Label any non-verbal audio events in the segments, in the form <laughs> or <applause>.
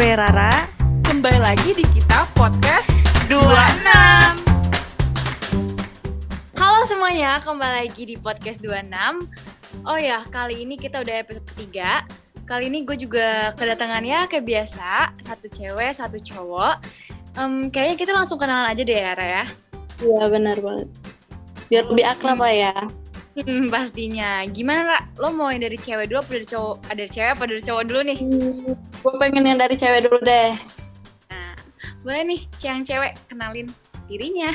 gue Rara. Kembali lagi di kita podcast 26. Halo semuanya, kembali lagi di podcast 26. Oh ya, kali ini kita udah episode ketiga. Kali ini gue juga kedatangannya kayak biasa, satu cewek, satu cowok. Em, kayaknya kita langsung kenalan aja deh ya, Ra ya. Iya benar banget. Biar lebih akrab lah ya. Hmm, pastinya. Gimana, Ra? Lo mau yang dari cewek dulu apa dari cowok? Ada dari cewek apa dari cowok dulu nih? Hmm, gue pengen yang dari cewek dulu deh. Nah, boleh nih, yang cewek kenalin dirinya.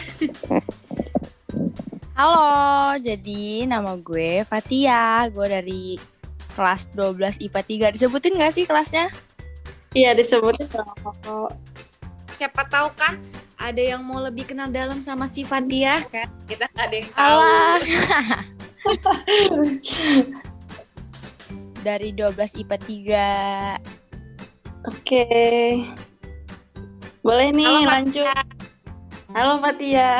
Halo, jadi nama gue Fatia. Gue dari kelas 12 IPA 3. Disebutin gak sih kelasnya? Iya disebutin. Siapa tahu kan ada yang mau lebih kenal dalam sama si Fatia kan? Kita ada yang tahu. <laughs> Dari 12 IPA 3. Oke. Boleh nih Halo, Fatia. lanjut. Halo Fatia.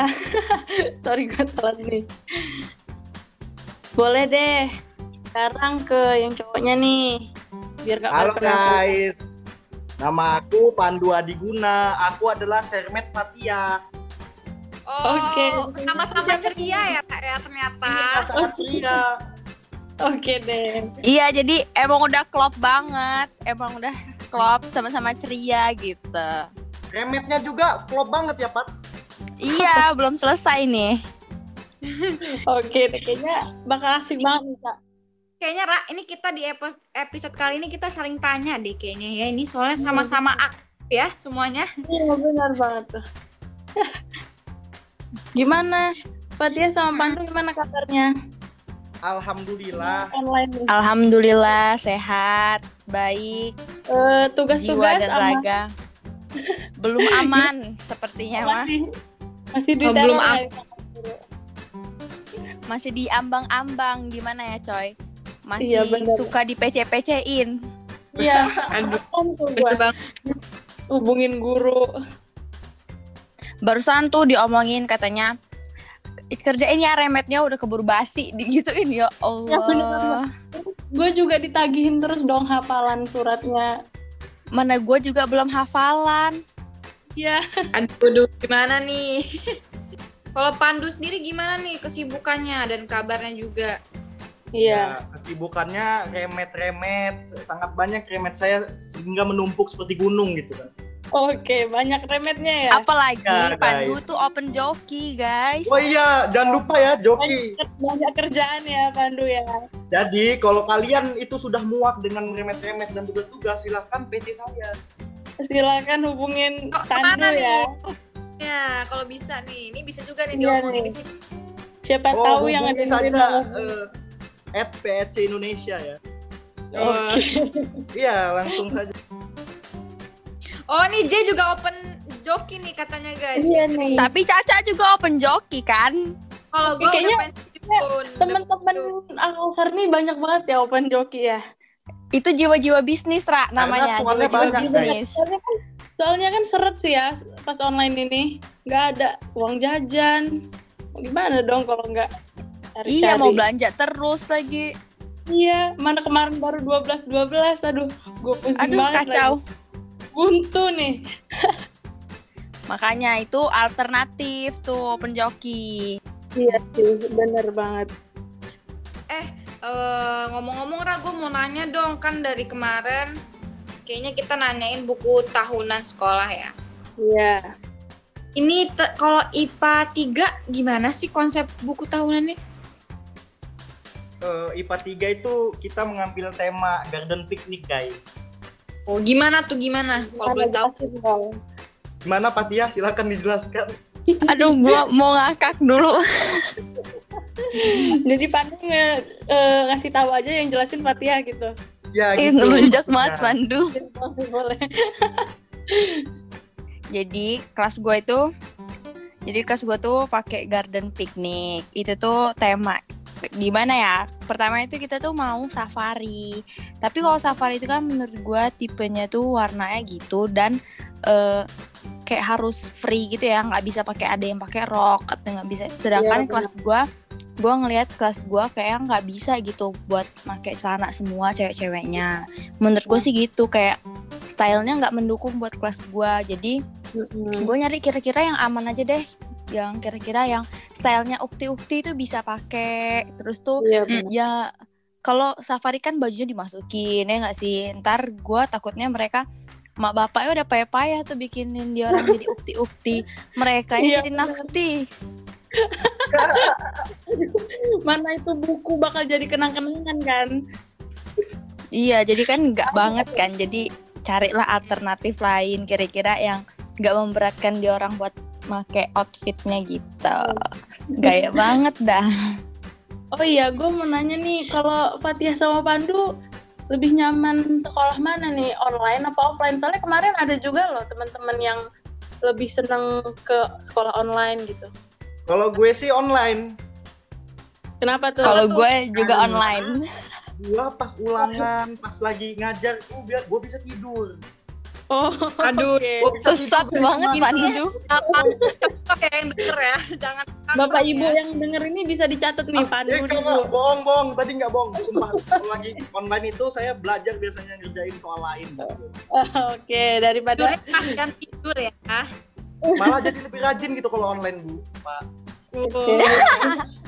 <laughs> Sorry gue salah nih. Boleh deh. Sekarang ke yang cowoknya nih. Biar gak Halo guys, nama aku Pandu Adiguna. Aku adalah Cermet Fatia. Oh, Oke. sama-sama ceria ya, Kak, ya ternyata. Fatia. Oke deh. Iya, jadi emang udah klop banget. Emang udah klop sama-sama ceria gitu. Remetnya juga klop banget ya, Pat. Iya, <laughs> belum selesai nih. Oke deh. Kayaknya bakal asik banget nih Kak. Kayaknya Ra, ini kita di episode kali ini kita saling tanya deh kayaknya ya. Ini soalnya sama-sama aktif ya semuanya. Iya benar banget tuh. <laughs> gimana? Fatia sama Pandu gimana kabarnya? Alhamdulillah. Online. Alhamdulillah sehat, baik, Eh, tugas-tugas jiwa dan aman? raga. Belum aman sepertinya mah. masih masih di Oh, belum teror am- ya? Masih di ambang-ambang gimana ya, coy? Masih Iya, <laughs> bener. suka di PC-PC-in. Iya, Aduh, bener banget. hubungin guru. Barusan tuh diomongin katanya kerjain ya remetnya udah keburu basi <laughs> digituin ya Ya, bener, Allah. Gue juga ditagihin terus dong hafalan suratnya. Mana gue juga belum hafalan. Iya. Aduh, aduh, gimana nih? <laughs> Kalau Pandu sendiri gimana nih kesibukannya dan kabarnya juga? Iya. Ya, kesibukannya remet-remet. Sangat banyak remet saya sehingga menumpuk seperti gunung gitu kan. Oke, banyak remetnya ya. Apalagi Ya, Pandu guys. tuh open joki guys. Oh iya, jangan lupa ya joki. Banyak, banyak kerjaan ya Pandu ya. Jadi kalau kalian itu sudah muak dengan remet-remet dan tugas-tugas, silahkan PT saya. Silakan hubungin Oh, Pandu ya. nih? Ya, kalau bisa nih. Ini bisa juga nih Iya diomongin nih. di sini. Siapa Oh, tahu yang ngedengerin saja eh, at PEC Indonesia ya. Oke. Iya, langsung saja. Oh, nih J juga open joki nih katanya guys. Iya nih. Tapi Caca juga open joki kan? Kalau gue kayaknya-. Temen-temen Alsar nih banyak banget ya open joki ya. Itu jiwa-jiwa bisnis Ra namanya, jiwa-jiwa banyak, bisnis. Soalnya kan, soalnya kan seret sih ya pas online ini. Nggak ada uang jajan. Gimana dong kalau nggak cari-cari? Iya, mau belanja terus lagi. Iya, mana kemarin baru 12 12. Aduh, gue pusing Aduh, banget. kacau. lagi. Buntu nih. Makanya itu alternatif tuh open joki. Iya sih, bener banget. Eh, ngomong-ngomong Ra, gue mau nanya dong. Kan dari kemarin kayaknya kita nanyain buku tahunan sekolah ya. Iya. Ini te- kalau IPA 3 gimana sih konsep buku tahunannya? Eh, IPA 3 itu kita mengambil tema garden picnic guys. Oh, gimana tuh gimana? Kalau boleh tahu. dong. Gimana Fatia? Silakan dijelaskan. Aduh, gua mau ngakak dulu. <laughs> Jadi Pandu nge, eh, ngasih tahu aja yang jelasin Fatia gitu. Ya Ih, gitu. ngelunjak banget Ya. Pandu. <laughs> Boleh. Jadi kelas gue itu jadi kelas gue tuh pakai garden picnic. Itu tuh tema gimana ya? Pertama itu kita tuh mau safari. Tapi kalau safari itu kan menurut gue tipenya tuh warnanya gitu dan eh, kayak harus free gitu ya, nggak bisa pakai ada yang pakai rok atau nggak bisa. Sedangkan Iya, kelas gue gue ngelihat kelas gue kayak nggak bisa gitu buat pakai celana semua cewek-ceweknya menurut gue sih gitu kayak stylenya nggak mendukung buat kelas gue jadi gue nyari kira-kira yang aman aja deh yang kira-kira yang stylenya ukti-ukti itu bisa pakai. Terus tuh Iya, benar. ya kalau safari kan bajunya dimasukin ya nggak sih? Ntar gue takutnya mereka mak bapaknya udah payah-payah tuh bikinin dia orang jadi ukti-ukti. Mereka Iya, jadi nakti. <laughs> Mana itu buku bakal jadi kenang-kenangan kan? iya jadi kan nggak banget kan? Jadi carilah alternatif lain kira-kira yang nggak memberatkan dia orang buat make outfitnya gitu <laughs> gaya banget dah Oh iya, gue mau nanya nih, kalau Fatihah sama Pandu lebih nyaman sekolah mana nih, online apa offline? Soalnya kemarin ada juga loh teman-teman yang lebih seneng ke sekolah online gitu. Kalau gue sih online. Kenapa tuh? kalau gue juga Karena- online Gua pas ulangan, pas lagi ngajar, oh, biar gue bisa tidur. Oh, Aduh, oke. bisa sesat banget Pandu Cepet ya yang denger ya, jangan Bapak tantang Ibu ya. yang denger ini bisa dicatat nih, Pandu Eh, enggak, dulu. enggak, bohong, bohong. Tadi nggak bohong. Sumpah, kalau lagi online itu saya belajar biasanya ngerjain soal lain. Oh, <laughs> Oke, daripada tidurnya pas kan tidur ya. Malah jadi lebih rajin gitu kalau online, Bu. Pak. Oke. <laughs>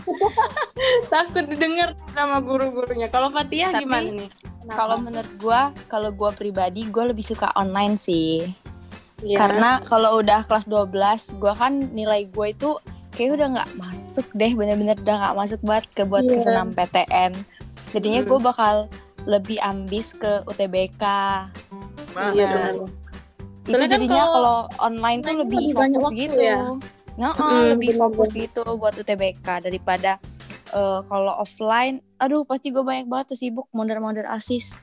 takut didengar sama guru-gurunya. Kalau Fatihah Tapi- gimana nih? Kalau menurut gue kalau gue pribadi gue lebih suka online sih Iya. karena kalau udah kelas 12 gue kan nilai gue itu kayak udah nggak masuk deh bener-bener udah nggak masuk banget ke buat Iya. ke senam PTN jadinya Hmm. gue bakal lebih ambis ke UTBK Nah, Iya, Nah, itu Soalnya jadinya kalau kalau online tuh online lebih lebih banyak fokus gitu ya. Heeh, Mm, lebih bener, fokus gitu buat UTBK daripada eh, kalau offline aduh pasti gue banyak banget tuh sibuk mondar-mondar asis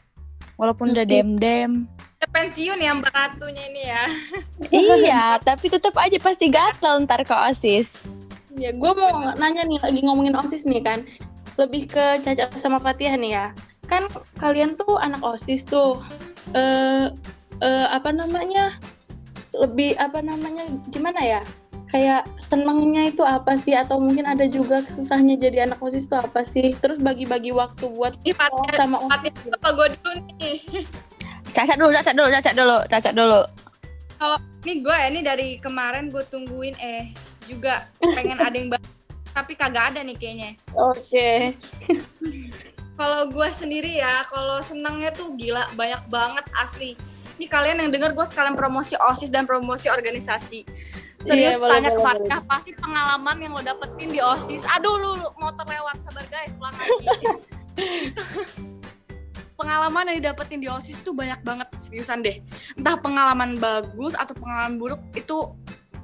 walaupun udah dem-dem Udah pensiun ya Mbak Ratunya ini ya. <laughs> iya tapi tetap aja pasti gatel ntar ke osis Ya, gue mau nanya nih lagi ngomongin OSIS nih kan. Lebih ke Caca sama Fatihah nih ya. Kan kalian tuh anak OSIS tuh. Eh eh, apa namanya? Lebih apa namanya? Gimana ya? Kayak senengnya itu apa sih atau mungkin ada juga susahnya jadi anak OSIS tuh apa sih? Terus bagi-bagi waktu buat Ini sekolah Fatih, sama Fatih OSIS. apa gue dulu nih. cacat dulu cacat dulu cacat dulu cacat dulu Ini gue ya, ini dari kemarin gue tungguin eh juga pengen ada yang baru tapi kagak ada nih kayaknya. Oke. Kalau gue sendiri ya, kalau senangnya tuh gila banyak banget asli. Ini kalian yang denger gue sekalian promosi OSIS dan promosi organisasi. Serius Iya, boleh, tanya ke boleh, Fatih, pasti pengalaman yang lo dapetin di OSIS. Aduh lu, lu motor lewat, sabar guys, pulang lagi. <laughs> pengalaman yang didapetin di OSIS tuh banyak banget, seriusan deh. Entah pengalaman bagus atau pengalaman buruk itu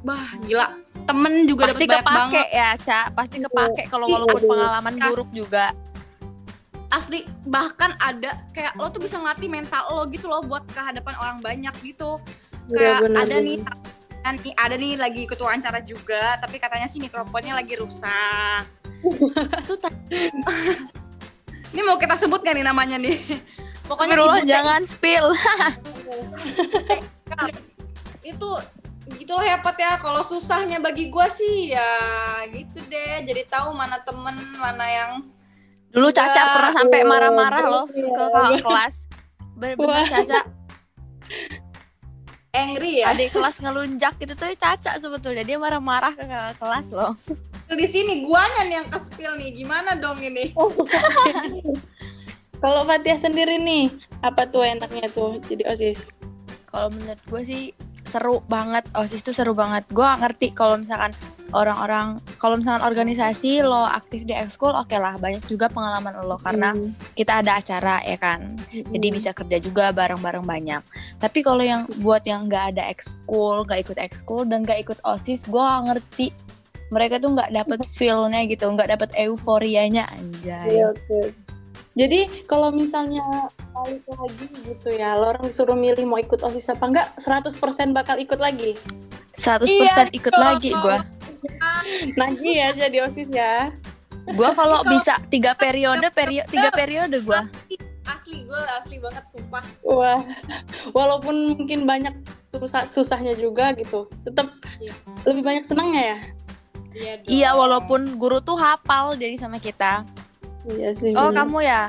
bah gila. Temen juga pasti dapet banyak kepake banget. ya cak pasti kepake kalau Iya, walaupun iya. pengalaman Ya. buruk juga asli bahkan ada kayak lo tuh bisa ngelatih mental lo gitu loh buat kehadapan orang banyak gitu Iya, kayak benar, ada benar. nih nih ada nih lagi ikut wawancara juga tapi katanya sih mikrofonnya lagi rusak. Itu <laughs> ini mau kita sebut gak nih namanya nih? Pokoknya teh jangan spill. <laughs> Itu gitu loh ya Pat ya. Kalau susahnya bagi gua sih ya gitu deh. Jadi tahu mana temen mana yang dulu. Caca pernah sampai marah-marah loh ke kakak kelas. Bener-bener. Caca angry ya? Adik kelas ngelunjak itu tuh Caca sebetulnya. Dia marah-marah ke kakak kelas loh. Di sini guanya nih yang ke spill nih. Gimana dong ini? <laughs> Kalau Fatihah sendiri nih, apa tuh enaknya tuh jadi OSIS? kalau menurut gue sih seru banget. Osis tuh seru banget. Gue ngerti kalau misalkan orang-orang kalau misalkan organisasi lo aktif di ekskul oke lah banyak juga pengalaman lo karena Hmm. kita ada acara ya kan jadi Hmm. bisa kerja juga bareng-bareng banyak tapi kalau yang buat yang nggak ada ekskul nggak ikut ekskul dan nggak ikut osis gue ngerti mereka tuh nggak dapet feel-nya gitu nggak dapet euforianya anjay Iya, oke. Jadi kalau misalnya balik lagi gitu ya, lo orang disuruh milih mau ikut OSIS apa enggak, 100% bakal ikut lagi. 100% Iya ikut lagi gue Nagih ya jadi OSIS ya. gue kalau bisa tiga periode periode tiga periode gue asli gue asli banget sumpah Wah, walaupun mungkin banyak susah susahnya juga gitu, tetap Iya. lebih banyak senangnya ya. iya dong. Iya, walaupun guru tuh hafal jadi sama kita. Iya sih. Oh, bener. kamu ya?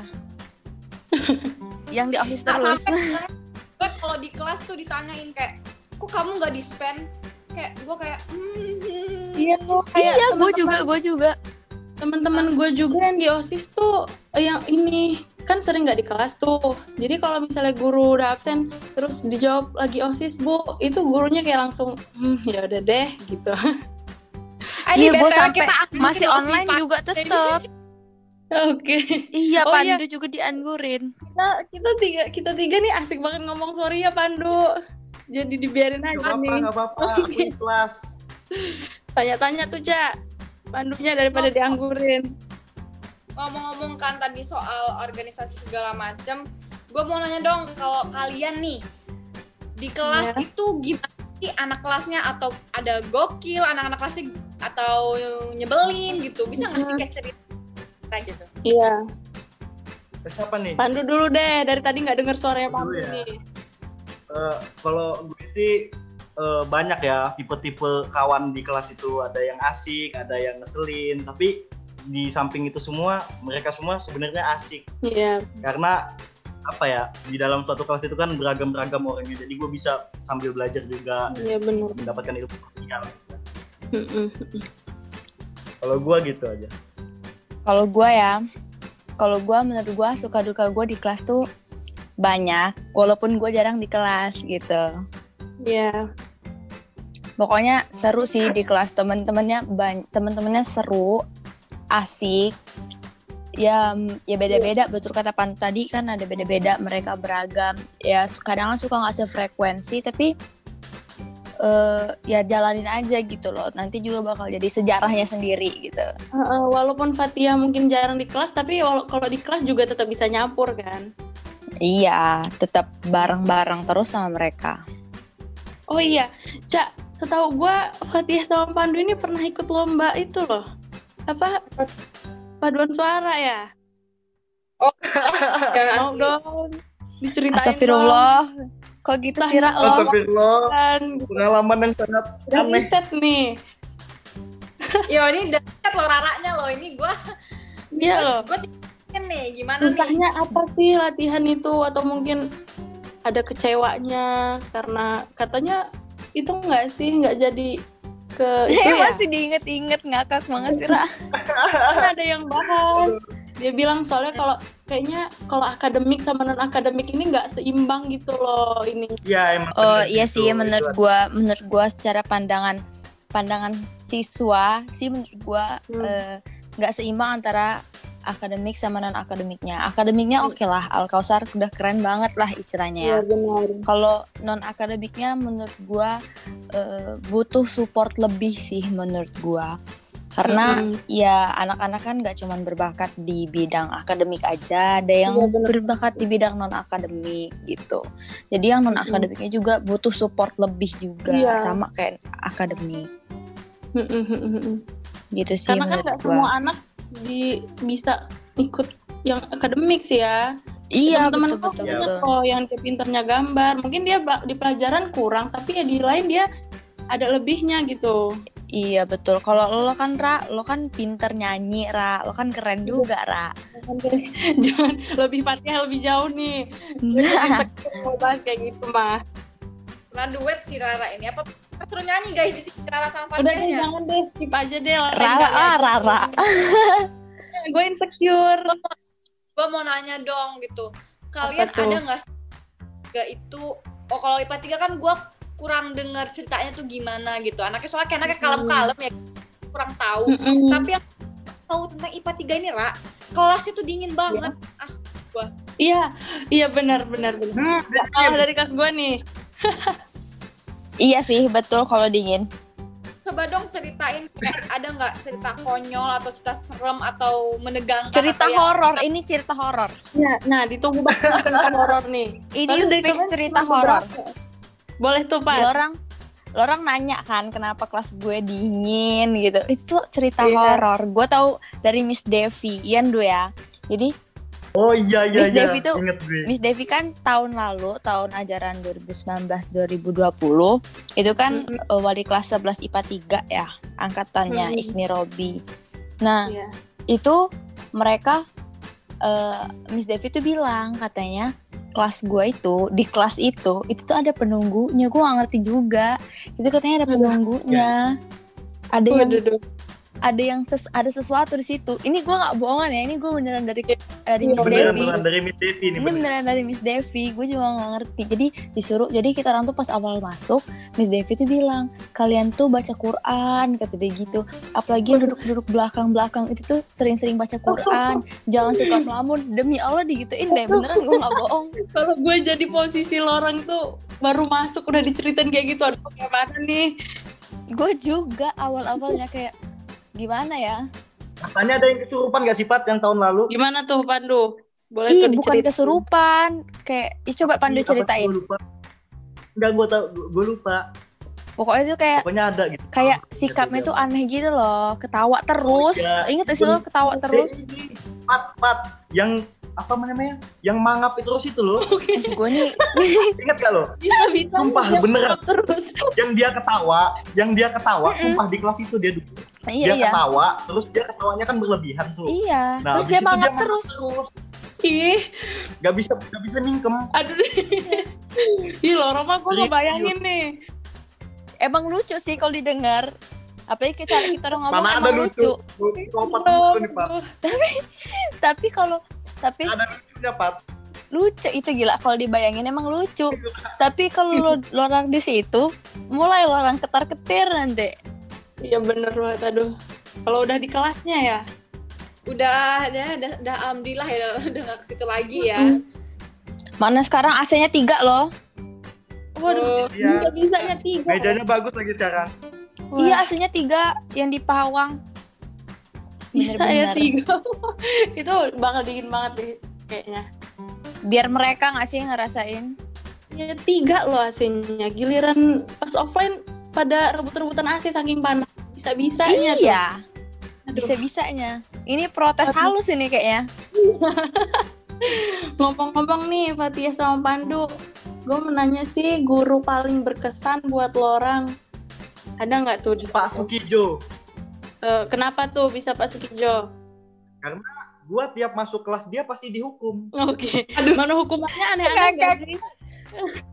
<laughs> yang di OSIS terus. sampai <laughs> gue gue kalau di kelas tuh ditanyain kayak kok kamu nggak dispen kayak gue kayak hmm, hmm. Iya tuh kayak Iya, gue juga, gue juga. teman-teman gue juga yang di osis tuh eh, yang ini kan sering nggak di kelas tuh jadi kalau misalnya guru udah absen terus dijawab lagi osis bu itu gurunya kayak langsung hmm ya udah deh gitu <laughs> Iya, gue sampai kita masih online Pak. juga tetep. <laughs> oke Iya, Oh, iya. Pandu juga dianggurin. nah kita tiga kita tiga nih asik banget ngomong sorry ya Pandu jadi dibiarin Gak aja apa-apa, nih gak apa-apa. <laughs> Aku di kelas. tanya-tanya tuh cak Pandunya daripada Oh. dianggurin ngomong-ngomong kan tadi soal organisasi segala macem gue mau nanya dong kalau kalian nih di kelas Ya. itu gimana sih anak kelasnya atau ada gokil anak-anak kelasnya atau nyebelin gitu bisa nggak sih kayak cerita gitu iya siapa nih? Pandu dulu deh dari tadi nggak denger suaranya Pandu ya. nih Eh, kalau gue sih eh, banyak ya tipe-tipe kawan di kelas itu ada yang asik, ada yang ngeselin. Tapi di samping itu semua mereka semua sebenarnya asik iya karena apa ya di dalam suatu kelas itu kan beragam-beragam orangnya. Jadi gue bisa sambil belajar juga iya benar mendapatkan ilmu sosial. Kalau gue gitu aja. Kalau gue ya, kalau gue menurut gue suka duka gue di kelas tuh banyak, walaupun gue jarang di kelas gitu. iya Pokoknya seru sih di kelas temen-temennya temen-temennya seru, asik. Ya ya beda-beda betul kata Pan tadi kan ada beda-beda mereka beragam. Ya kadang suka nggak sefrekuensi tapi eh ya jalanin aja gitu loh. Nanti juga bakal jadi sejarahnya sendiri gitu. Heeh, walaupun Fatia mungkin jarang di kelas tapi kalau di kelas juga tetap bisa nyampur kan Iya, tetap bareng-bareng terus sama mereka. oh iya Cak setahu gua Fatia sama Pandu ini pernah ikut lomba itu loh apa paduan suara ya <laughs> ya, mau dong diceritain Astagfirullah. Kok gitu sih, Ra? Lo? Astagfirullah, dong kan pengalaman yang sangat udah aneh. riset nih yo ini dekat lo raranya lo ini gue iya loh gue nih gimana nih susahnya apa sih latihan itu atau mungkin ada kecewanya karena katanya itu nggak sih nggak jadi ke <laughs> itu ya masih diinget-inget ngakak banget sih, Ra. kan ada yang bahas dia bilang soalnya kalau kayaknya kalau akademik sama non akademik ini nggak seimbang gitu loh ini Iya emang. Oh bener iya gitu. sih menurut Itu gua menurut gua secara pandangan pandangan siswa sih menurut gua Hmm. eh, nggak seimbang antara akademik sama non akademiknya. Akademiknya oke lah Al Kausar udah keren banget lah istilahnya ya. benar Kalau non akademiknya menurut gua eh, butuh support lebih sih menurut gua. Karena Mm-mm. ya anak-anak kan nggak cuman berbakat di bidang akademik aja, ada yang Iya, bener. berbakat di bidang non akademik gitu. Jadi yang non akademiknya juga butuh support lebih juga Iya. sama kayak akademik Mm-mm. gitu sih karena kan menurut nggak gua. semua anak di bisa ikut yang akademik sih ya. Iya teman-teman betul tuh betul banyak betul. kok yang dia pinternya gambar. Mungkin dia di pelajaran kurang tapi ya di lain dia ada lebihnya gitu. Iya betul. Kalau lo kan Ra, lo kan pinter nyanyi Ra, lo kan keren juga Ra. jangan <laughs> lebih Fatihah lebih jauh nih. <laughs> Nah, mau bahas kayak gitu mas. Pernah duet si Rara ini apa kita suruh nyanyi guys di sini. Rara sama udah deh jangan deh skip aja deh Rara ah Rara. <laughs> gue insecure. Gue mau nanya dong gitu. Kalian Apa tuh? ada nggak sih nggak itu? Oh kalau IPA 3 kan gue kurang dengar ceritanya tuh gimana gitu. Anaknya soalnya kayak anaknya kalem-kalem ya. Kurang tahu. Mm-mm. tapi yang tahu tentang IPA 3 ini Ra kelasnya tuh dingin banget. As- iya iya benar benar benar. Hmm, Salah dari kelas gue nih <laughs> Iya sih betul kalau dingin. coba dong ceritain kayak ada nggak cerita konyol atau cerita serem atau menegangkan Cerita atau yang- horor, ini cerita horor. ya nah ditunggu banget cerita horor nih Ini dari fix cerita horor. boleh tuh pak orang lo orang nanya kan kenapa kelas gue dingin gitu. Itu cerita Iya. horor. Gue tahu dari Miss Devi, Ian dulu ya. Jadi Oh iya iya Miss iya. Devi tuh- Ingat gue. Miss Devi kan tahun lalu, tahun ajaran 2019-2020, itu kan eh, wali kelas 11 IPA 3 ya, angkatannya Mhm. Ismi Robi. Nah, Iya. itu mereka eh, Miss Devi tuh bilang katanya kelas gue itu di kelas itu itu tuh ada penunggunya gue gak ngerti juga itu katanya ada penunggunya ada yang. Ada yang ses- ada sesuatu di situ. Ini gue nggak bohongan ya ini gue beneran dari dari Miss beneran Devi. beneran dari Miss Devi ini beneran dari Miss Devi gue juga nggak ngerti. Jadi disuruh jadi kita orang tuh pas awal masuk Miss Devi tuh bilang kalian tuh baca Quran kata dia gitu. Apalagi yang duduk-duduk belakang-belakang itu tuh sering-sering baca Quran. Jangan suka melamun demi Allah digituin deh beneran gue nggak bohong. <laughs> Kalau gue jadi posisi lorong tuh baru masuk udah diceritain kayak gitu. Aduh, gimana nih? gue juga awal-awalnya kayak gimana ya katanya ada yang kesurupan gak sih Pat yang tahun lalu Gimana tuh Pandu? Boleh ih tuh bukan kesurupan kayak ih, coba Pandu sih, ceritain gua lupa. Enggak, gue tau, gue lupa. pokoknya tuh kayak Pokoknya ada gitu. kayak sikapnya tuh aneh gitu loh ketawa terus Oh, iya. inget gak sih lo ketawa terus Ini, Pat, Pat, yang apa namanya? Yang mangap itu terus itu loh. Ih, gue nih <laughs> Ingat gak lo? Bisa bisa. Sumpah, Dia beneran. Terus. Yang dia ketawa, yang dia ketawa, Mm-mm. sumpah di kelas itu dia duduk. Iya dia iya ketawa, terus dia ketawanya kan berlebihan tuh. iya Nah, terus dia mangap terus terus. Ih, Gak bisa, gak bisa mingkem. aduh deh. Ih, lorong mah gue ngebayangin nih. emang lucu sih kalau didengar apalagi kita kita orang ngomong Mana ada emang lucu. lucu. Dulu nih, Pat. tapi kalau tapi Ada lucunya, Pat. lucu itu gila kalau dibayangin emang lucu tapi kalau lo, lo orang di situ mulai lo orang ketar ketir nanti Iya bener banget, aduh. Kalau udah di kelasnya ya. Udah, udah, udah, udah alhamdulillah ya, <laughs> udah gak ke situ lagi ya. mana sekarang AC-nya tiga loh Waduh, Oh, Iya. nggak bisanya tiga. Mejanya bagus lagi sekarang. Wah, iya AC-nya tiga yang di Pawang bisa ya tiga. <laughs> Itu bakal dingin banget deh kayaknya. biar mereka nggak sih ngerasain Ya tiga loh AC-nya. Giliran pas offline pada rebut-rebutan AC saking panas. Bisa-bisanya tuh. iya Aduh. bisa bisanya ini protes Aduh. halus ini kayaknya <laughs> Ngomong-ngomong nih Fatia sama Pandu, gue mau nanya sih guru paling berkesan buat lo orang. Ada nggak tuh? di- Pak Sukijo. Eh, kenapa tuh bisa Pak Sukijo? Gua tiap masuk kelas dia pasti dihukum. Oke. Mana hukumannya aneh-aneh sih?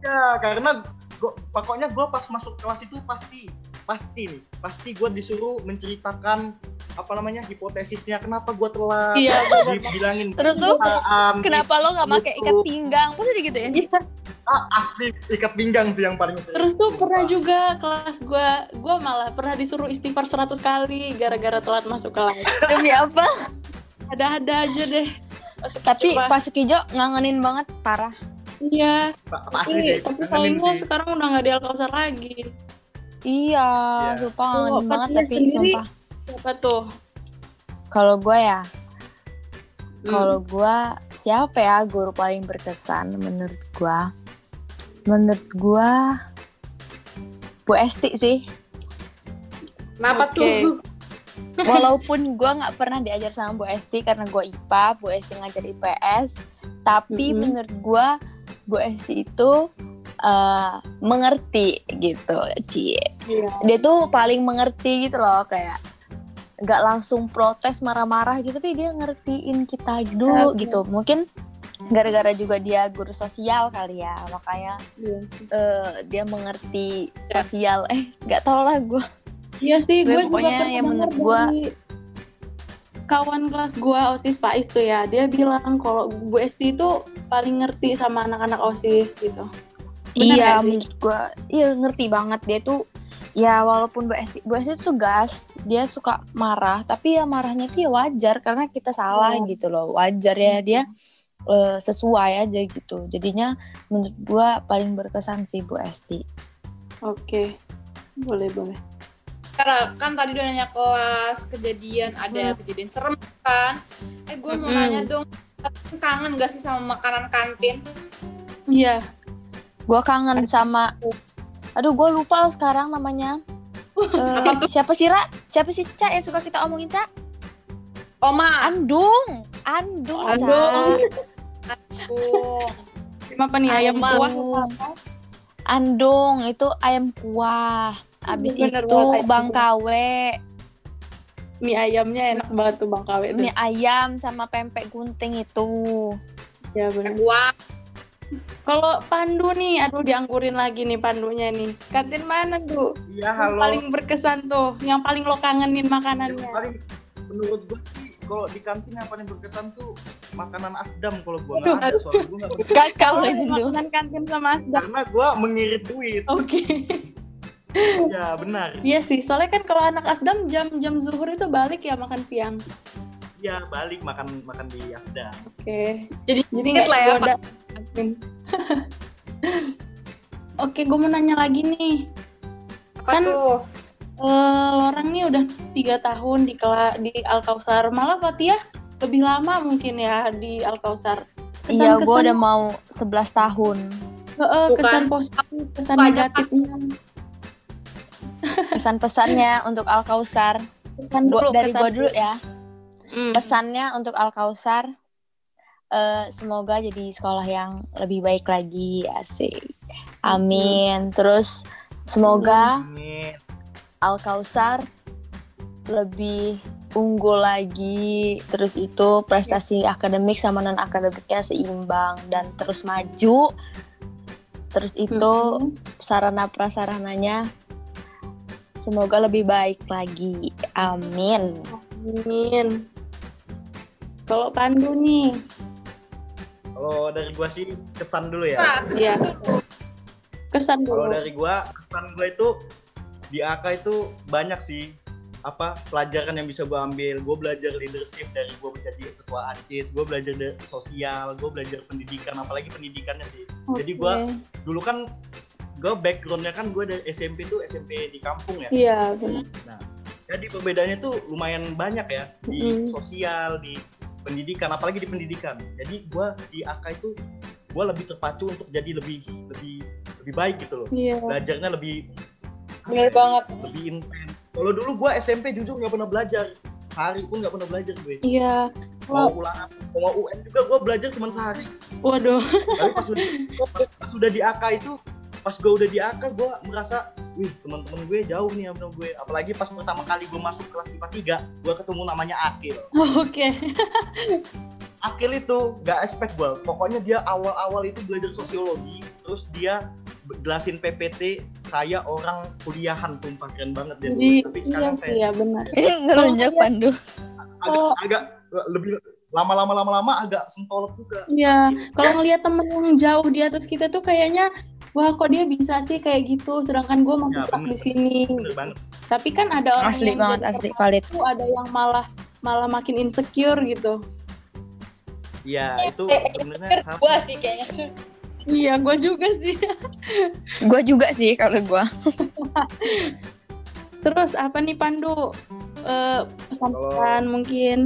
Ya, karena gua, pokoknya gue pas masuk kelas itu pasti pasti nih, pasti gue disuruh menceritakan apa namanya hipotesisnya kenapa gue telat. Iya, Dibilangin Terus tuh, kenyataan, kenapa lo nggak pakai ikat Gitu. pinggang pasti digituin Iya. ah, asli ikat pinggang sih yang paling sering. Terus tuh pernah juga kelas gue, gue malah pernah disuruh istighfar 100 kali gara-gara telat masuk kelas. demi apa Ada-ada aja deh. Tapi istighfar. Pak Sukijo ngangenin banget parah iya, tapi, tapi sayangnya sih. sekarang udah nggak di Alkausar lagi. Iya Iya. sumpah Oh, banget tapi sendiri? sumpah Siapa tuh? kalau gue ya Hmm. kalau gue siapa ya guru paling berkesan menurut gue menurut gue Bu Esti sih Kenapa Oke. tuh? <laughs> <laughs> walaupun gue nggak pernah diajar sama Bu Esti karena gue IPA Bu Esti ngajar IPS tapi Mhm. menurut gue Bu Esti itu eh, mengerti gitu Cie Iya. dia tuh paling mengerti gitu loh kayak nggak langsung protes marah-marah gitu tapi dia ngertiin kita dulu Oke. gitu mungkin gara-gara juga dia guru sosial kali ya makanya eh, dia mengerti Ya. sosial eh nggak tau lah gue Iya sih, Gue gue juga pokoknya yang menurut dari kawan kelas gue osis Pais tuh ya, dia bilang kalau Bu Esti itu paling ngerti sama anak-anak osis gitu. Bener iya menurut gue iya ngerti banget dia tuh ya walaupun Bu Esti Bu Esti tuh gas dia suka marah tapi ya marahnya tuh ya wajar karena kita salah Iya. gitu loh wajar ya dia eh, sesuai aja gitu jadinya menurut gue paling berkesan sih Bu Esti Oke, boleh boleh. Karena kan tadi udah nanya kelas kejadian ada kejadian serem kan. Eh gue mau Mm-mm. nanya dong, kangen gak sih sama makanan kantin? Iya, gue kangen sama aduh gue lupa loh sekarang namanya tuh? siapa sih Ra? Siapa sih Ca yang suka kita omongin Ca? Oma. Andung Andung Ca. Andung. Tuh. apa nih ayam Alma. kuah? Andung itu ayam kuah. Abis Bener itu banget, ayam Bang. Kawe, Mie ayamnya enak banget tuh Bang Kawe tuh. mie ayam sama pempek gunting itu. Ya benar. Kalau Pandu nih, aduh dianggurin lagi nih Pandunya nih. Kantin mana tuh? Iya, Yang halo. paling berkesan tuh, yang paling lo kangenin Yang makanannya. paling menurut gue sih kalau di kantin yang paling berkesan tuh makanan asdam kalau gua Aduh, nggak ada soalnya gua nggak <laughs> ini dulu. makanan kantin sama Asdam. karena gua mengirit duit Oke. ya benar Iya sih, soalnya kan kalau anak Asdam jam-jam zuhur itu balik ya makan siang. ya balik makan makan di asdam Oke. Jadi Jadi inget nggak lah ya. <laughs> Oke, gue mau nanya lagi nih. Apa Kan- tuh? Eh, orang nih udah tiga tahun di kela di Al Kausar. Malah Fatia lebih lama mungkin ya di Al Kausar. Iya, gue udah mau 11 tahun. Heeh, Bukan. kesan positif, kesan negatifnya. Pesan-pesannya untuk Al Kausar. Kesan Gua, dulu, dari gue dulu ya. Hmm. Pesannya untuk Al Kausar. Eh, semoga jadi sekolah yang lebih baik lagi, asik. Amin. Terus semoga Al Kausar lebih unggul lagi. Terus itu prestasi akademik sama non akademiknya seimbang dan terus maju. Terus itu Mhm. sarana prasarananya semoga lebih baik lagi. Amin. Amin. Kalau Pandu nih, kalau dari gua sih kesan dulu ya Nah, ya kesan kalau dulu. dari gua kesan gua itu di AK itu banyak sih apa pelajaran yang bisa gua ambil gue belajar leadership dari gue menjadi ketua acit gue belajar dari sosial gue belajar pendidikan apalagi pendidikannya sih jadi Oke. gua dulu kan gue backgroundnya kan gue dari SMP tuh SMP di kampung ya Iya, benar. jadi perbedaannya tuh lumayan banyak ya di Mm. sosial di pendidikan apalagi di pendidikan jadi gua di AK itu gua lebih terpacu untuk jadi lebih lebih lebih baik gitu loh Iya. belajarnya lebih Bener banget. lebih intens kalau dulu gua SMP jujur nggak pernah belajar sehari pun nggak pernah belajar gue Iya. mau ulangan mau UN juga gua belajar cuma sehari waduh. tapi pas sudah pas sudah di AK itu pas gue udah di AK gue merasa wih teman-teman gue jauh nih sama gue apalagi pas pertama kali gue masuk kelas IPA 3 gue ketemu namanya Akil Oke. Akil itu gak expect gue pokoknya dia awal-awal itu belajar sosiologi terus dia jelasin PPT kayak orang kuliahan tumpah keren banget dia. Jadi tapi iya sekarang sih kayak ya benar. Ngelunjak iya. Pandu. agak, Oh. agak lebih lama-lama lama-lama agak sentolot juga Iya, kalau ngelihat temen yang jauh di atas kita tuh kayaknya wah kok dia bisa sih kayak gitu, sedangkan gue masih Ya, bener. di sini. bener banget Tapi kan ada orang Asli yang banget, asli valid. ada yang malah malah makin insecure gitu. Iya itu Eh, sebenarnya sama. Gua sih kayaknya. Iya, gue juga sih. <laughs> Gue juga sih kalau gue. Terus apa nih Pandu? Eh, pesan-pesan mungkin.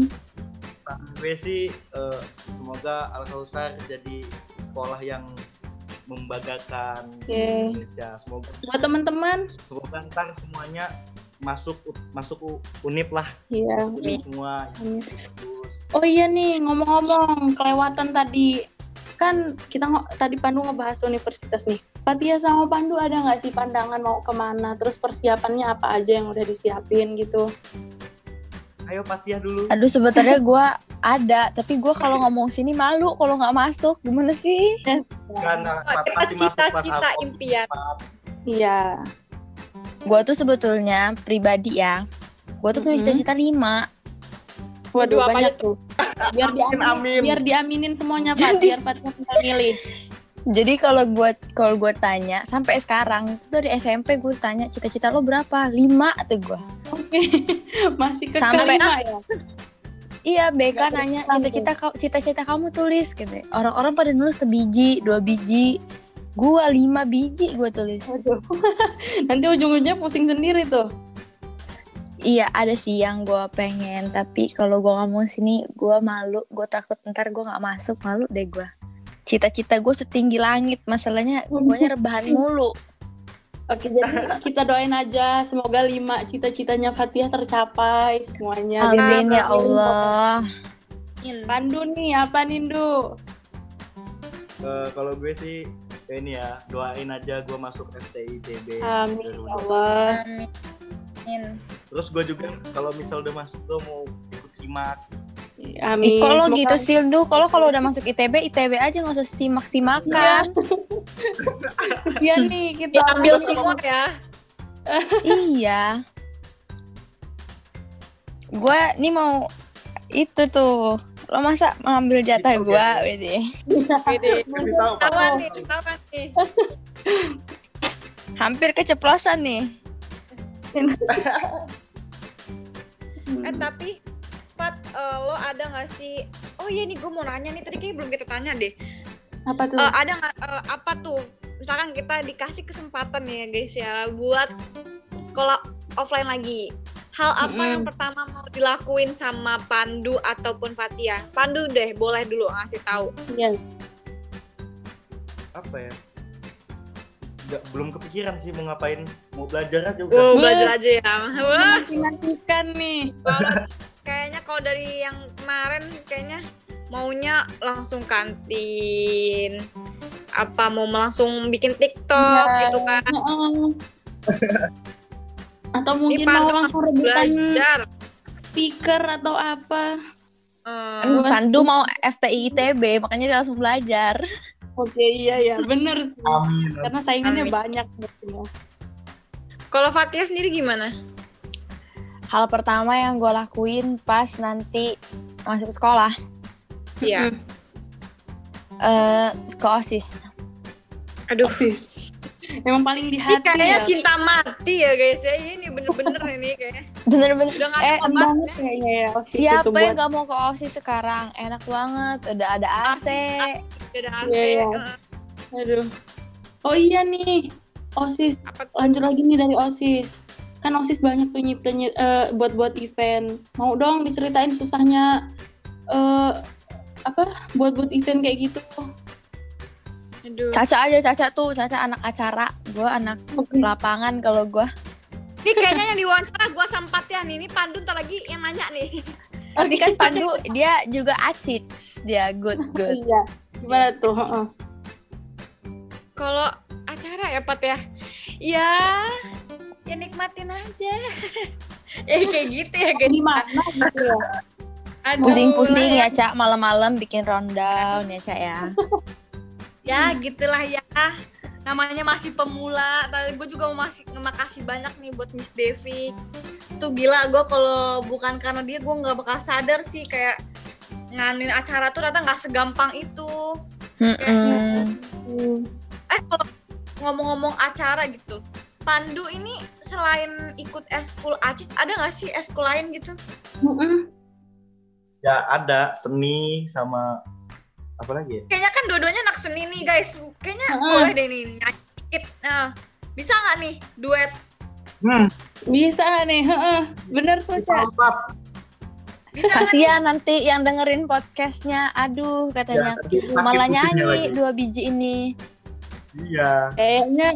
Gue sih eh, semoga Al Kausar jadi sekolah yang membanggakan Oke. Indonesia. Semoga Buat teman-teman, semoga ntar semuanya masuk masuk unip lah iya. unip semua bagus. Oh iya nih, ngomong-ngomong kelewatan tadi. Kan kita tadi Pandu ngebahas universitas nih. Fatia sama Pandu ada nggak sih pandangan mau ke mana? Terus persiapannya apa aja yang udah disiapin gitu? Ayo Patiah dulu. Aduh sebenarnya <laughs> gue ada, tapi gue kalau ngomong sini malu kalau nggak masuk. Gimana sih? Karena cita-cita impian. Iya. Gue tuh sebetulnya pribadi ya. Gue tuh punya cita-cita lima. Waduh, Waduh, apa banyak tuh. Biar Amin, diaminin, amin. biar diaminin semuanya Pak, Jadi- biar Fatia tinggal milih. Jadi kalau gue kalau gue tanya sampai sekarang itu dari SMP gue tanya cita-cita lo berapa? Lima atau gue. Oke. <laughs> Masih ke Sampai- ya. Iya, BK Nggak nanya cita-cita kau- cita-cita kamu tulis gitu. Orang-orang pada nulis sebiji, dua biji. Gua lima biji gue tulis. <laughs> Nanti ujung-ujungnya pusing sendiri tuh. Iya, ada sih yang gue pengen, tapi kalau gue ngomong sini gue malu, gue takut ntar gue nggak masuk, malu deh gue. Cita-cita gue setinggi langit, masalahnya gue rebahan mulu. Oke, jadi kita doain aja semoga lima cita-citanya Fatia tercapai semuanya. Amin ya Allah. Pandu nih, apa Nindu? Eh, kalau gue sih ya ini ya doain aja gue masuk FTI TB. Amin ya Allah. Amin. Terus gue juga kalau misal udah masuk gue mau ikut simak Amin. Ih, kalau Semoga- gitu sih, Duh. Kalau kalau udah masuk ITB, ITB aja nggak usah simak-simakan. <laughs> Kesian nih kita. Diambil semua ya. <laughs> iya. Gue nih mau itu tuh. Lo masa mengambil jatah Gitu, gue. Wede? <laughs> Pak. Ketahuan nih, ketahuan nih. Hampir keceplosan nih. Eh tapi Pat, eh, lo ada nggak sih? Oh iya nih gue mau nanya nih tadi kayaknya belum kita tanya deh. Apa tuh? Eh, ada nggak eh, apa tuh? Misalkan kita dikasih kesempatan nih ya guys ya buat sekolah offline lagi. Hal apa Mm-mm. yang pertama mau dilakuin sama Pandu ataupun Fatia? Pandu deh, boleh dulu ngasih tahu. Iya. Apa ya? Nggak, belum kepikiran sih mau ngapain. Mau belajar aja udah. Wah. belajar aja ya. Wah, Menantikan nih. Kayaknya kalau dari yang kemarin kayaknya maunya langsung kantin. Apa mau langsung bikin TikTok Iya. gitu kan? Heeh. Atau mungkin Pandu mau langsung rebutan Belajar. speaker atau apa. Eh, Kan Pandu mau FTI ITB, makanya dia langsung belajar. Oke, iya ya, bener sih. Amin. Karena saingannya Amin. banyak gitu. kalau Fatia sendiri gimana? Hal pertama yang gue lakuin pas nanti masuk sekolah, Iya. eh ke OSIS. Aduh. Osis. Emang paling di Ini hati kayaknya ya. cinta mati ya guys ya. Ini bener-bener <laughs> ini kayaknya. Bener-bener. Udah gak Eh, banget kayaknya ya. OSIS itu Siapa buat- yang gak mau ke OSIS sekarang? Enak banget, udah ada AC. Udah ada AC. Iya, iya. eh, Aduh. Oh iya nih, OSIS. apa tuh? Lanjut lagi nih dari OSIS. Kan OSIS banyak tuh nyiptain eh, buat-buat event. Mau dong diceritain susahnya eh apa buat-buat event kayak gitu. Aduh. Caca aja, Caca tuh, Caca anak acara. Gue anak lapangan kalau gue. Ini kayaknya yang diwawancara gua sempat ya nih. Ini Pandu ntar lagi yang nanya nih. <laughs> Tapi kan Pandu dia juga acit, dia good <laughs> good. Iya. Gimana tuh? Heeh. Kalau acara ya Pat ya. Ya, ya nikmatin aja. <laughs> ya kayak gitu ya guys. Di mana gitu ya? Pusing-pusing ya Cak, malam-malam bikin rundown ya Cak ya. <laughs> ya gitulah ya namanya masih pemula tapi gue juga mau masih makasih banyak nih buat Miss Devi tuh gila gue kalau bukan karena dia gue nggak bakal sadar sih kayak nganin acara tuh ternyata nggak segampang itu Mm-mm. Hmm. eh kalau ngomong-ngomong acara gitu Pandu ini selain ikut eskul Acit ada nggak sih eskul lain gitu Mm-mm. Ya ada seni sama apa lagi ya? kayaknya kan dua-duanya anak seni nih guys kayaknya Heeh. boleh deh nih nyanyi nah bisa nggak nih duet Hmm, Bisa nih, heeh. Bener tuh, Cak. bisa? Kasihan nanti yang dengerin podcastnya, aduh katanya Ya, malah nyanyi lagi. dua biji ini. Iya. Kayaknya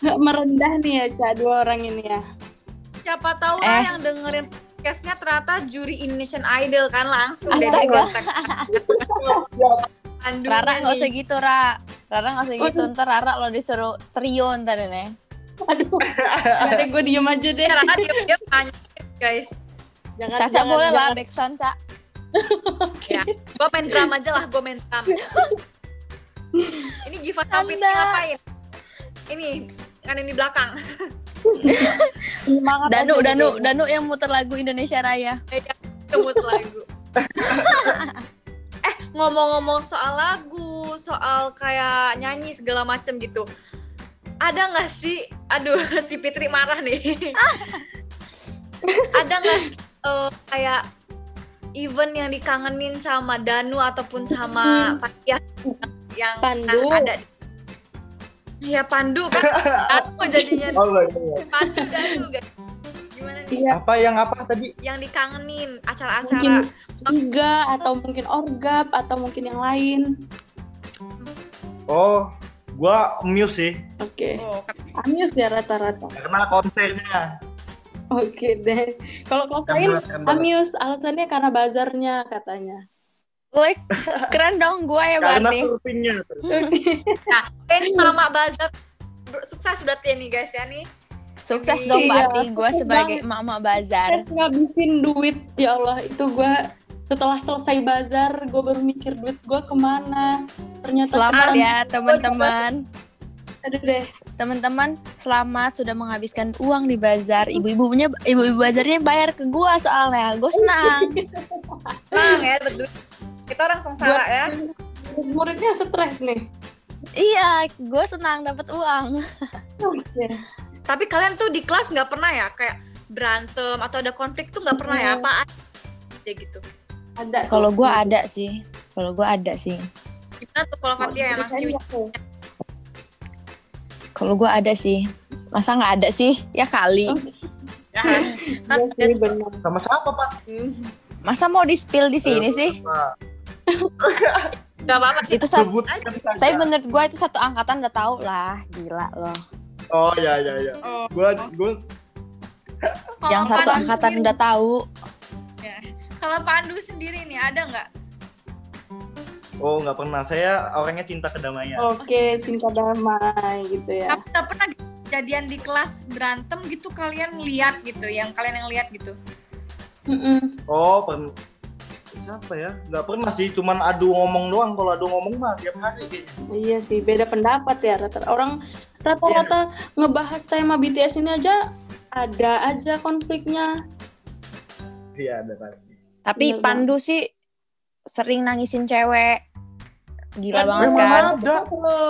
nggak merendah nih ya, Cak, dua orang ini ya. siapa tahu lah Eh. yang dengerin podcastnya ternyata juri Indonesian Idol kan langsung deh Astaga. kontak <laughs> Pandu Rara nggak usah nih. gitu, Ra. Rara nggak usah gitu, ntar Rara lo disuruh trio ntar ini. Aduh, nanti gue diem aja deh. Rara diam-diam tanya guys Jangan, Caca jangan, boleh lah jangan. backsound, Cak. ya gue main drum aja lah gue main drum <laughs> ini Giva Anda. ngapain ini kan ini di belakang Semangat Danu, aja Danu, gitu. Danu yang muter lagu Indonesia Raya. Kemut lagu. <laughs> eh ngomong-ngomong soal lagu, soal kayak nyanyi segala macem gitu. Ada nggak sih? Aduh <laughs> si Fitri marah nih. <laughs> Ada nggak sih, eh, kayak event yang dikangenin sama Danu ataupun sama Fatia yang Pandu. nah, ada? Ya Pandu kan Danu jadinya <laughs> Oh, iya. Pandu Danu guys. Gimana nih? Iya, Apa yang apa tadi? Yang dikangenin mungkin acara-acara tiga atau mungkin orgap atau mungkin yang lain. Oh, gua muse sih Oke. Oh, Amius ya rata-rata. karena konsernya. Oke deh. Kalau kau lain banget. Amius alasannya karena bazarnya katanya. Woi, keren dong gua ya Karena Barney. surfingnya. Nah, ini Mama Bazar ber- sukses berarti ya nih guys ya nih. Sukses Iya, dong gua sukses sebagai emak-emak bazar. Tes ngabisin duit ya Allah itu gue setelah selesai bazar gue baru mikir duit gue ke mana ternyata Selamat ya teman-teman. aduh deh Teman-teman, selamat sudah menghabiskan uang di bazar. Ibu-ibunya ibu-ibu bazarnya bayar ke gua soalnya. Gue senang. Tenang ya, duit. Kita orang sengsara ya. muridnya stres nih iya, gue senang dapat uang. <laughs> Tapi kalian tuh di kelas nggak pernah ya kayak berantem atau ada konflik tuh nggak pernah ya? Hmm. Apaan? Ya gitu. ada Kalau gua ada sih. Kalau gua ada sih. Gimana tuh kalau Fatia yang cewek? Kalau gua ada sih. Masa nggak ada sih? Ya kali. Ya, <laughs> Iya Sama siapa, Pak? Masa mau di spill di sini sih? <laughs> Nggak apa-apa sih. Itu satu. Saja. Tapi menurut gua itu satu angkatan udah tahu lah. Gila loh. Oh, ya ya ya. Oh. Gua gua Kalau Yang satu Pandu angkatan sendiri- udah tahu. Ya. Kalau Pandu sendiri nih ada nggak? Oh, nggak pernah. Saya orangnya cinta kedamaian. oke cinta damai gitu ya Tapi nggak pernah kejadian di kelas berantem gitu kalian lihat gitu, yang kalian yang lihat gitu. Mm-mm. Oh, pen siapa ya? Nggak pernah sih, cuman adu ngomong doang. Kalau adu ngomong mah tiap hari kayaknya. iya sih beda pendapat ya rata orang rata-rata ngebahas tema BTS ini aja ada aja konfliknya Iya, ada pasti. Tapi Bener Pandu sih sering nangisin cewek. Gila Kan banget memang kan? ada.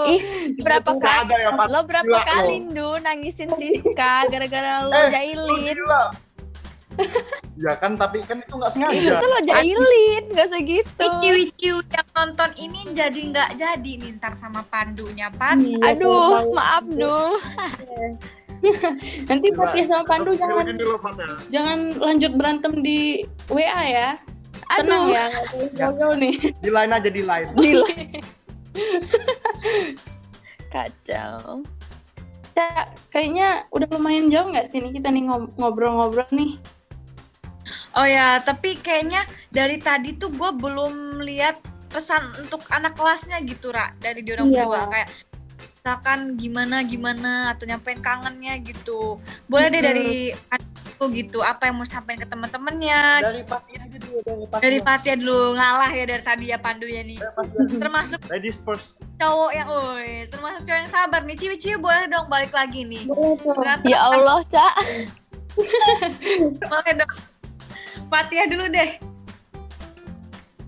Ih, berapa kali? ada ya. Lo berapa Gila, kali lo. Ndu nangisin Siska gara-gara lo Eh, Lu jailin? gila. <laughs> ya kan, tapi kan itu nggak sengaja. Itu lo jailin, gak segitu. Wiki-wiki yang nonton ini jadi nggak jadi nih ntar sama Pandunya Pan. Iya, Aduh, tahu. maaf Dul. <laughs> nanti. Fatia sama Pandu Gini, jangan loh, ya. jangan lanjut berantem di WA ya tenang Aduh, ya nggak ngobrol nih <laughs> Di line aja di line. gila. Kacau. Cak, kayaknya udah lumayan jauh nggak sih nih kita nih ngob- ngobrol-ngobrol nih Oh ya, tapi kayaknya dari tadi tuh gue belum lihat pesan untuk anak kelasnya gitu, Ra, dari dia orang Iya. berdua kayak misalkan gimana gimana atau nyampein kangennya gitu. Boleh deh dari aku gitu, apa yang mau sampaikan ke teman-temannya. Dari Pati aja dulu, dari Pati. Dari Fatia dulu ngalah ya dari tadi ya Pandunya nih. Dari Pati. Termasuk Ladies first. cowok yang, woi, termasuk cowok yang sabar nih. Ciwi-ciwi boleh dong balik lagi nih. boleh Ya Allah, Cak. <laughs> boleh dong. Fatia dulu deh.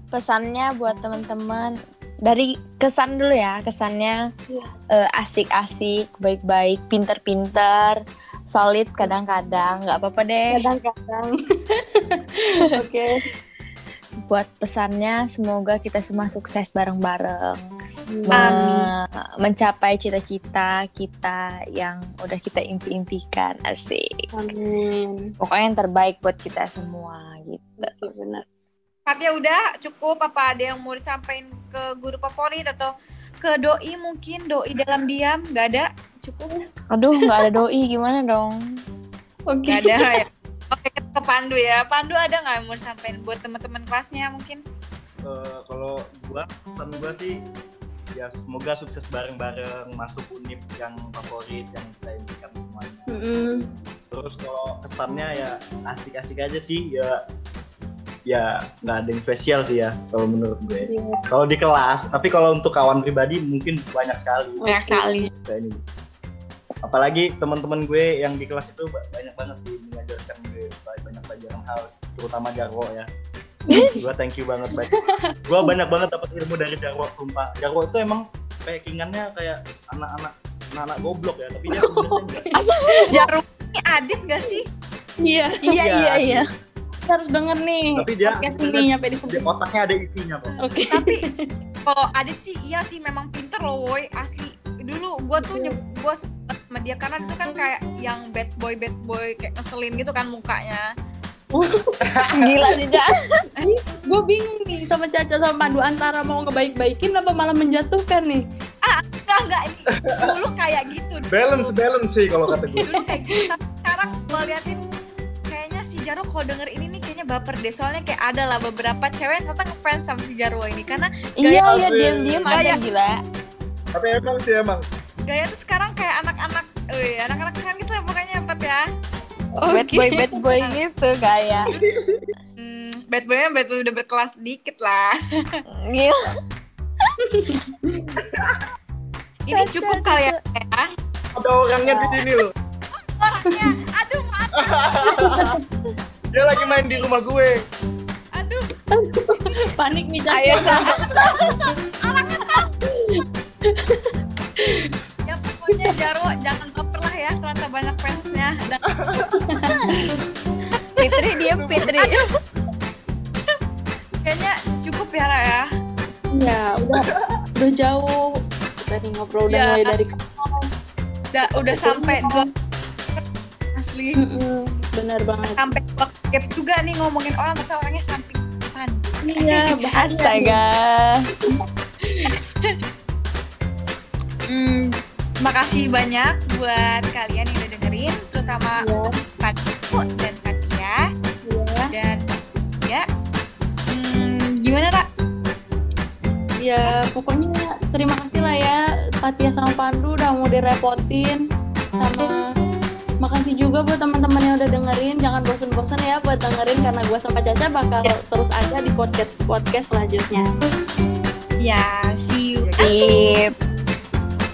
Pesannya buat teman-teman dari kesan dulu ya, kesannya Iya. eh, asik-asik, baik-baik, pinter-pinter, solid kadang-kadang, nggak apa-apa deh. kadang-kadang <laughs> oke Buat pesannya, semoga kita semua sukses bareng-bareng. Amin. Mencapai cita-cita kita yang udah kita impi-impikan asik. Amin. pokoknya yang terbaik buat kita semua gitu. Benar. Fatia udah cukup? Apa ada yang mau disampaikan ke guru favorit atau ke doi mungkin? Doi dalam diam nggak ada? Cukup? Aduh nggak ada doi gimana dong? Oke. nggak ada ya. Oke kita ke Pandu ya. Pandu ada nggak yang mau disampaikan buat teman-teman kelasnya mungkin? Eh, kalau gua pesan gua sih ya semoga sukses bareng-bareng masuk univ yang favorit yang kita impikan semuanya. Mm-mm. Terus kalau kesannya ya asik-asik aja sih ya ya nggak ada yang spesial sih ya kalau menurut gue. Iya. Kalau di kelas, tapi kalau untuk kawan pribadi mungkin banyak sekali. banyak sekali ini. Apalagi teman-teman gue yang di kelas itu ba- banyak banget sih mengajarkan gue ba- banyak pelajaran hal, terutama Jarwo ya. Gue thank you banget banyak. Gue banyak banget dapat ilmu dari Jarwo sumpah. Jarwo itu emang packingannya kayak anak-anak anak-anak goblok ya, tapi dia <laughs> sebenarnya enggak. jarum ini Adit gak sih Iya. iya iya iya Kita harus denger nih. Tapi dia Podcast sebenarnya ini nyampe di di otaknya ada isinya kok. Oke. tapi <laughs> kalau Adit sih iya sih memang pinter loh woi asli dulu gue tuh nyeb gue sempet sama dia karena itu kan kayak yang bad boy bad boy kayak ngeselin gitu kan mukanya gila sih. Gue bingung nih sama Caca sama Pandu antara mau ngebaik-baikin apa malah menjatuhkan nih. enggak enggak ini dulu kayak gitu dulu. Balance balance sih kalau kata gue. dulu kayak gitu tapi sekarang gue liatin kayaknya si Jarwo kalau denger ini nih kayaknya baper deh soalnya kayak ada lah beberapa cewek yang ternyata ngefans sama si Jarwo ini karena iya iya diem ada gila Tapi emang sih emang. gaya tuh sekarang kayak anak-anak eh anak-anak keren gitu ya pokoknya empat ya bad boy bad boy gitu kayak Hmm, bad boy bad boy udah berkelas dikit lah. Gila. Ini cukup kali ya. Ada orangnya di sini loh. Orangnya, aduh, maaf, <laughs> Dia lagi main di rumah gue. aduh. Panik nih Ayo, udah udah jauh. Kita nih ngobrol udah Ya. mulai dari Udah udah sampai dua asli benar banget. sampai gap juga nih ngomongin orang tapi orangnya samping depan. Iya. <laughs> Astaga. <laughs> Hmm, makasih banyak buat kalian yang udah dengerin terutama Iya, Katiku Ya, pokoknya terima kasih lah ya. Fatia sama Pandu udah mau direpotin. Sama makasih juga buat teman-teman yang udah dengerin. Jangan bosen-bosen ya buat dengerin karena gue sama Caca bakal terus ada di podcast podcast selanjutnya. Ya, see you. Sip.